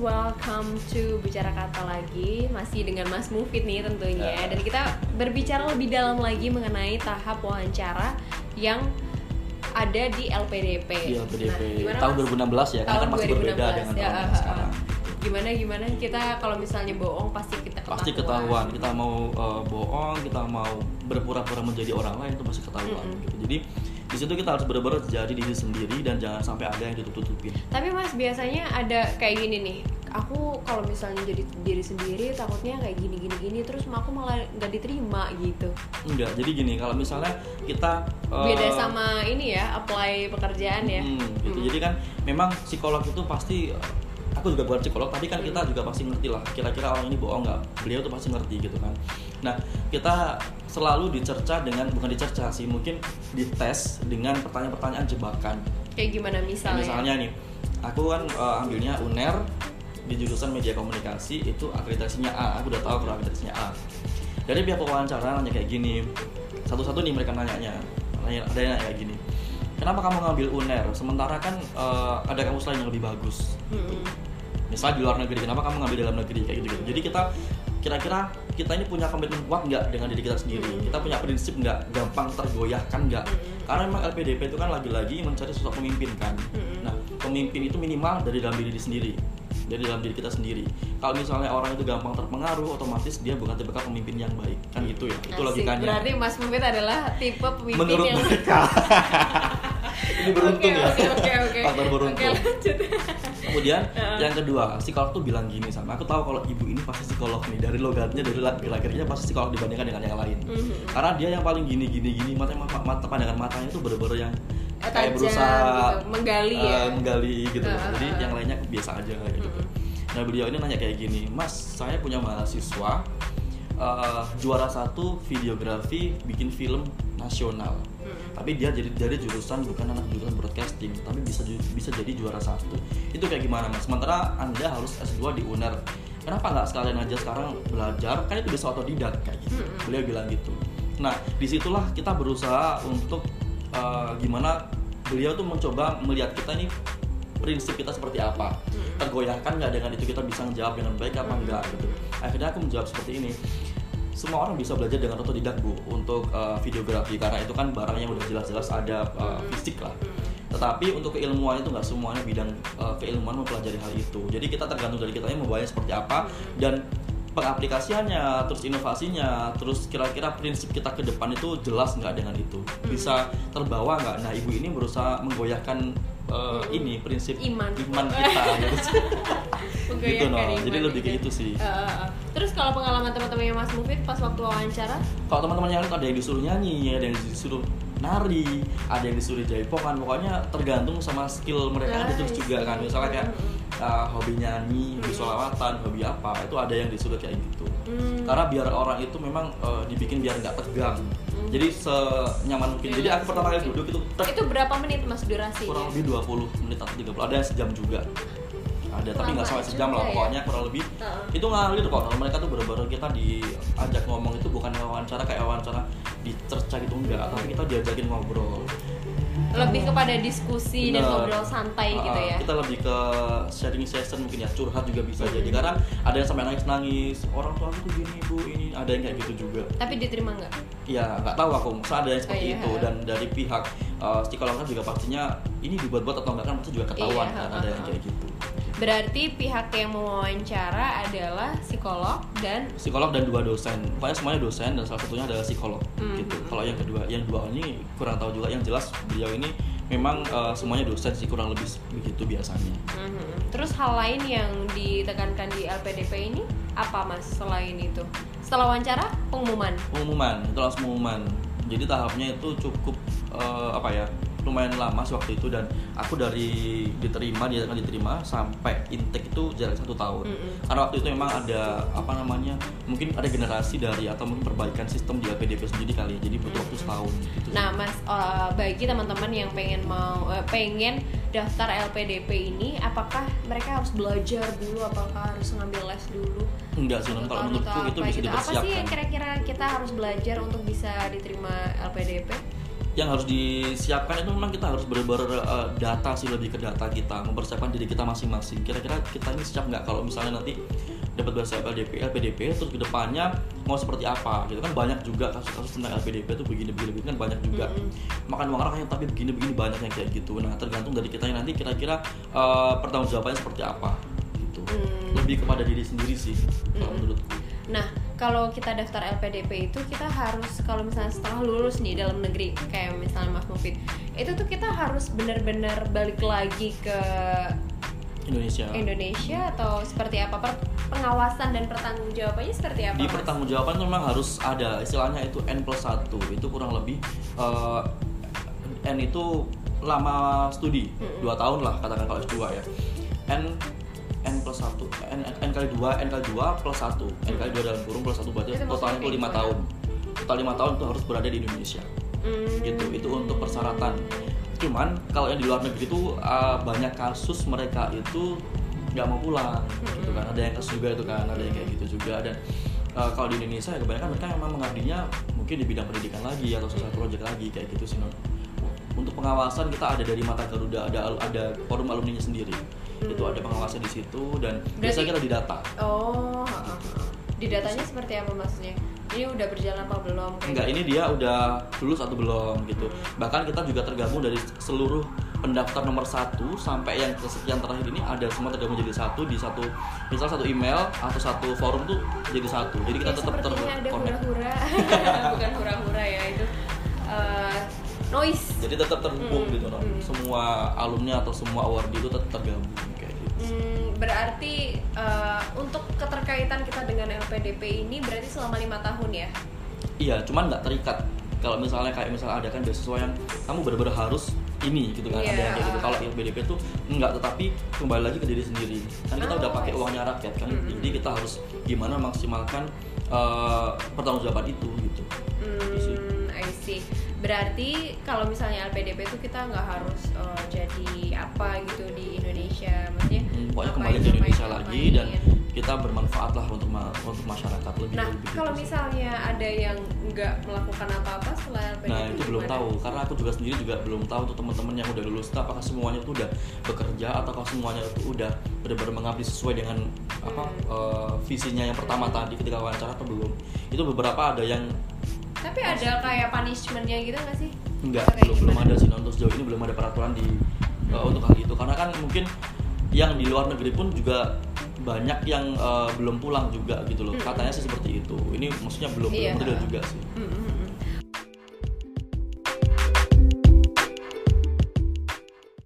welcome to Bicara Kata lagi Masih dengan Mas Mufid nih tentunya Ya. Dan kita berbicara lebih dalam lagi mengenai tahap wawancara Yang ada di LPDP di LPDP Nah, tahun Mas? 2016 ya karena Tahun kan masih berbeda 2016, dengan ya, tahun ah, ah, sekarang. Gimana gimana kita kalau misalnya bohong pasti kita ketahuan pasti ketahuan kita mau eh, bohong kita mau berpura-pura menjadi orang lain itu pasti ketahuan Mm-mm. gitu. jadi di situ kita harus benar-benar jadi diri sendiri dan jangan sampai ada yang ditutup-tutupin Tapi mas biasanya ada kayak gini nih Aku kalau misalnya jadi diri sendiri takutnya kayak gini gini gini Terus aku malah nggak diterima gitu enggak jadi gini kalau misalnya kita eh, Beda sama ini ya apply pekerjaan ya hmm, gitu. Mm. jadi kan memang psikolog itu pasti aku juga bukan psikolog tapi kan Hmm. kita juga pasti ngerti lah kira-kira orang ini bohong nggak beliau tuh pasti ngerti gitu kan nah kita selalu dicerca dengan bukan dicerca sih mungkin dites dengan pertanyaan-pertanyaan jebakan Kayak gimana misalnya? misalnya nih aku kan eh, ambilnya uner di jurusan media komunikasi itu akreditasinya A aku udah tahu kalau akreditasinya A dari pihak wawancara nanya kayak gini satu-satu nih mereka nanyanya nanya, ada yang nanya kayak gini kenapa kamu ngambil uner sementara kan eh, ada kampus lain yang lebih bagus Mm-mm. Misalnya di luar negeri kenapa kamu ngambil dalam negeri? Kayak gitu gitu jadi kita kira-kira kita ini punya komitmen kuat nggak dengan diri kita sendiri? Kita punya prinsip nggak gampang tergoyahkan nggak? Karena memang LPDP itu kan lagi-lagi mencari sosok pemimpin kan? Nah pemimpin itu minimal dari dalam diri sendiri dari dalam diri kita sendiri. Kalau misalnya orang itu gampang terpengaruh otomatis dia bukan tipe pemimpin yang baik. Kan gitu ya itu Asik. logikanya. Berarti Mas Mufid adalah tipe pemimpin menurut yang mereka ini beruntung Oke, ya Oke oke oke. faktor beruntung lanjut. Kemudian Heeh. yang kedua, psikolog tuh bilang gini sama aku tahu kalau ibu ini pasti psikolog nih dari logatnya dari laki-lakinya pasti psikolog dibandingkan dengan yang lain. Mhm. Karena dia yang paling gini gini gini mata mata, pandangan matanya tuh bener-bener yang Eh, kayak tajam berusaha gitu, menggali eh, ya. menggali gitu. loh. Heeh, Jadi yang lainnya biasa aja kayak gitu. Mhm. Nah beliau ini nanya kayak gini, Mas saya punya mahasiswa eh, juara satu videografi bikin film nasional. Tapi dia jadi dari jurusan bukan anak jurusan broadcasting tapi bisa bisa jadi juara satu. Itu kayak gimana mas? Sementara anda harus S2 di UNER. Kenapa nggak sekalian aja sekarang belajar? Kan itu bisa otodidak kayak gitu. Beliau bilang gitu. Nah di situlah kita berusaha untuk eh, gimana beliau tuh mencoba melihat kita ini prinsip kita seperti apa. Tergoyahkan nggak dengan itu? Kita bisa menjawab dengan baik apa enggak gitu. Akhirnya aku menjawab seperti ini semua orang bisa belajar dengan otodidak bu? Untuk uh, videografi karena itu kan barang yang udah jelas-jelas ada uh, fisik lah. Tetapi untuk keilmuan itu nggak semuanya bidang uh, keilmuan mempelajari hal itu. Jadi kita tergantung dari kitanya membawanya seperti apa. Dan pengaplikasiannya terus inovasinya terus kira-kira prinsip kita ke depan itu jelas nggak dengan itu bisa terbawa nggak nah ibu ini berusaha menggoyahkan uh, ini prinsip Iman. kita gitu, gitu no Menggoyahkan jadi iman lebih kayak gitu. itu sih Eh, eh, eh. Terus kalau pengalaman teman-temannya Mas Mufid pas waktu wawancara, kalau teman-teman yang lain tuh ada yang disuruh nyanyi ada yang disuruh nari ada yang disuruh jaipongan pokoknya tergantung sama skill mereka ada terus Nice. juga kan misalnya kayak Mm-mm. Uh, hobi nyanyi hobi Mm-mm. sholawatan hobi apa itu ada yang disuruh kayak gitu Hmm. karena biar orang itu memang uh, dibikin biar nggak tegang Hmm. jadi senyaman mungkin jadi aku pertama kali duduk itu tek, itu berapa menit Mas durasinya? kurang lebih 20 menit atau 30 ada yang sejam juga ada tapi nggak sampai sejam lah ya. pokoknya kurang lebih Heeh. itu ngalir kok kalau mereka tuh bener-bener kita diajak ngomong itu bukan wawancara kayak wawancara dicerca gitu enggak tapi kita diajakin ngobrol Lebih kepada diskusi dan Bener. ngobrol santai Ah, gitu ya. kita lebih ke sharing session mungkin ya curhat juga bisa Hmm. jadi karena ada yang sampai nangis nangis orang tua aku tuh gini bu ini ada yang kayak gitu juga Tapi diterima nggak? ya nggak tahu aku masa ada yang seperti Oh, iya. itu dan dari pihak uh, psikolog kan juga pastinya ini dibuat-buat atau enggak kan pasti juga ketahuan Iya, kan ada yang kayak gitu Berarti pihak yang mewawancara adalah psikolog dan psikolog dan dua dosen pokoknya semuanya dosen dan salah satunya adalah psikolog Hmm. gitu kalau yang kedua yang dua ini kurang tahu juga yang jelas beliau ini memang uh, semuanya dosen sih kurang lebih begitu biasanya Mhm. Terus hal lain yang ditekankan di LPDP ini apa mas selain itu? Setelah wawancara pengumuman. pengumuman itu langsung pengumuman jadi tahapnya itu cukup uh, apa ya lumayan lama sih waktu itu dan aku dari diterima dia akan diterima sampai intake itu jarak satu tahun Mm-mm. karena waktu itu memang ada apa namanya mungkin ada generasi dari atau mungkin perbaikan sistem di LPDP sendiri kali ya jadi butuh waktu setahun gitu. Nah mas, eh, bagi teman-teman yang pengen mau eh, pengen daftar LPDP ini, apakah mereka harus belajar dulu? Apakah harus ngambil les dulu? enggak sih kalau menurutku itu bisa gitu? Apa sih dipersiapkan yang kira-kira kita harus belajar untuk bisa diterima LPDP? Yang harus disiapkan itu memang kita harus benar-benar uh, data sih lebih ke data kita mempersiapkan diri kita masing-masing kira-kira kita ini siap nggak kalau misalnya nanti dapat bahasa LDP, LPDP terus ke depannya mau seperti apa gitu kan banyak juga kasus-kasus tentang LPDP itu begini begini, begini kan banyak juga Mm-mm. makan uang rakyat tapi begini begini banyak yang kayak gitu nah tergantung dari kita nanti kira-kira uh, pertanggungjawabannya seperti apa gitu Hmm. lebih kepada diri sendiri sih kalau Mm-mm. menurutku Nah, kalau kita daftar LPDP itu kita harus kalau misalnya setelah lulus nih dalam negeri kayak misalnya Mas Mufid, itu tuh kita harus benar-benar balik lagi ke Indonesia Indonesia atau seperti apa? Per- pengawasan dan pertanggungjawabannya seperti apa? di Mas? pertanggungjawaban memang harus ada istilahnya itu n plus 1 itu kurang lebih eh, n itu lama studi dua tahun lah katakan kalau S2 ya n n plus 1 n, n kali 2 n kali 2 plus 1 n kali 2 dalam kurung plus 1 berarti totalnya itu 5 kayak tahun. total 5 tahun itu harus berada di Indonesia. Hmm. gitu itu untuk persyaratan. Cuman kalau yang di luar negeri itu uh, banyak kasus mereka itu nggak mau pulang gitu kan. Ada yang kasus juga itu kan ada yang kayak gitu juga. Dan uh, kalau di Indonesia ya kebanyakan mereka memang mengabdinya mungkin di bidang pendidikan lagi atau sosial project lagi kayak gitu sih untuk pengawasan kita ada dari mata Garuda ada ada forum alumninya sendiri itu ada pengawasan di situ dan Berarti- kita didata Oh, ha, ha, ha. di datanya seperti apa maksudnya? Ini udah berjalan apa belum? Enggak, ini dia udah lulus atau belum gitu. Bahkan kita juga tergabung dari seluruh pendaftar nomor satu sampai yang kesekian terakhir ini ada semua tergabung jadi satu di satu misal satu email atau satu forum tuh jadi satu. Jadi kita Ya, tetap terkonek. hura-hura bukan hura-hura ya itu noise Jadi tetap terhubung Hmm, gitu loh. hmm. Semua alumni atau semua awardee itu tetap tergabung kayak gitu. Hmm, berarti eh, untuk keterkaitan kita dengan LPDP ini berarti selama lima tahun ya Iya, cuman nggak terikat. Kalau misalnya kayak misalnya ada kan beasiswa yang kamu benar-benar harus ini gitu kan, ada yang kayak gitu. Iya. Kalau LPDP itu enggak, tetapi kembali lagi ke diri sendiri. Kan kita Oh, udah pakai uangnya rakyat kan, Mm-mm. jadi kita harus gimana maksimalkan uh, pertanggungjawaban itu gitu. Gitu. Hmm, I see. Berarti kalau misalnya LPDP itu kita nggak harus eh, jadi apa gitu di Indonesia, maksudnya Hmm, pokoknya kembali ke Indonesia ngapain, lagi ngapain. dan kita bermanfaat lah untuk ma- untuk masyarakat lebih Nah, lebih kalau gitu misalnya ada yang nggak melakukan apa-apa setelah LPDP Nah itu belum tahu. Karena aku juga sendiri juga belum tahu tuh teman-teman yang udah lulus. Apakah semuanya itu udah bekerja atau kalau semuanya itu udah benar-benar mengabdi sesuai dengan apa Hmm. eh, visinya yang pertama tadi ketika wawancara atau belum. Itu beberapa ada yang Tapi ada kayak punishmentnya gitu nggak sih? enggak Kayak belum belum ada sih untuk sejauh ini belum ada peraturan di eh, untuk hal itu karena kan mungkin yang di luar negeri pun juga banyak yang eh, belum pulang juga gitu loh Mm-mm. katanya sih seperti itu ini maksudnya belum Iya. belum juga sih Mm-mm.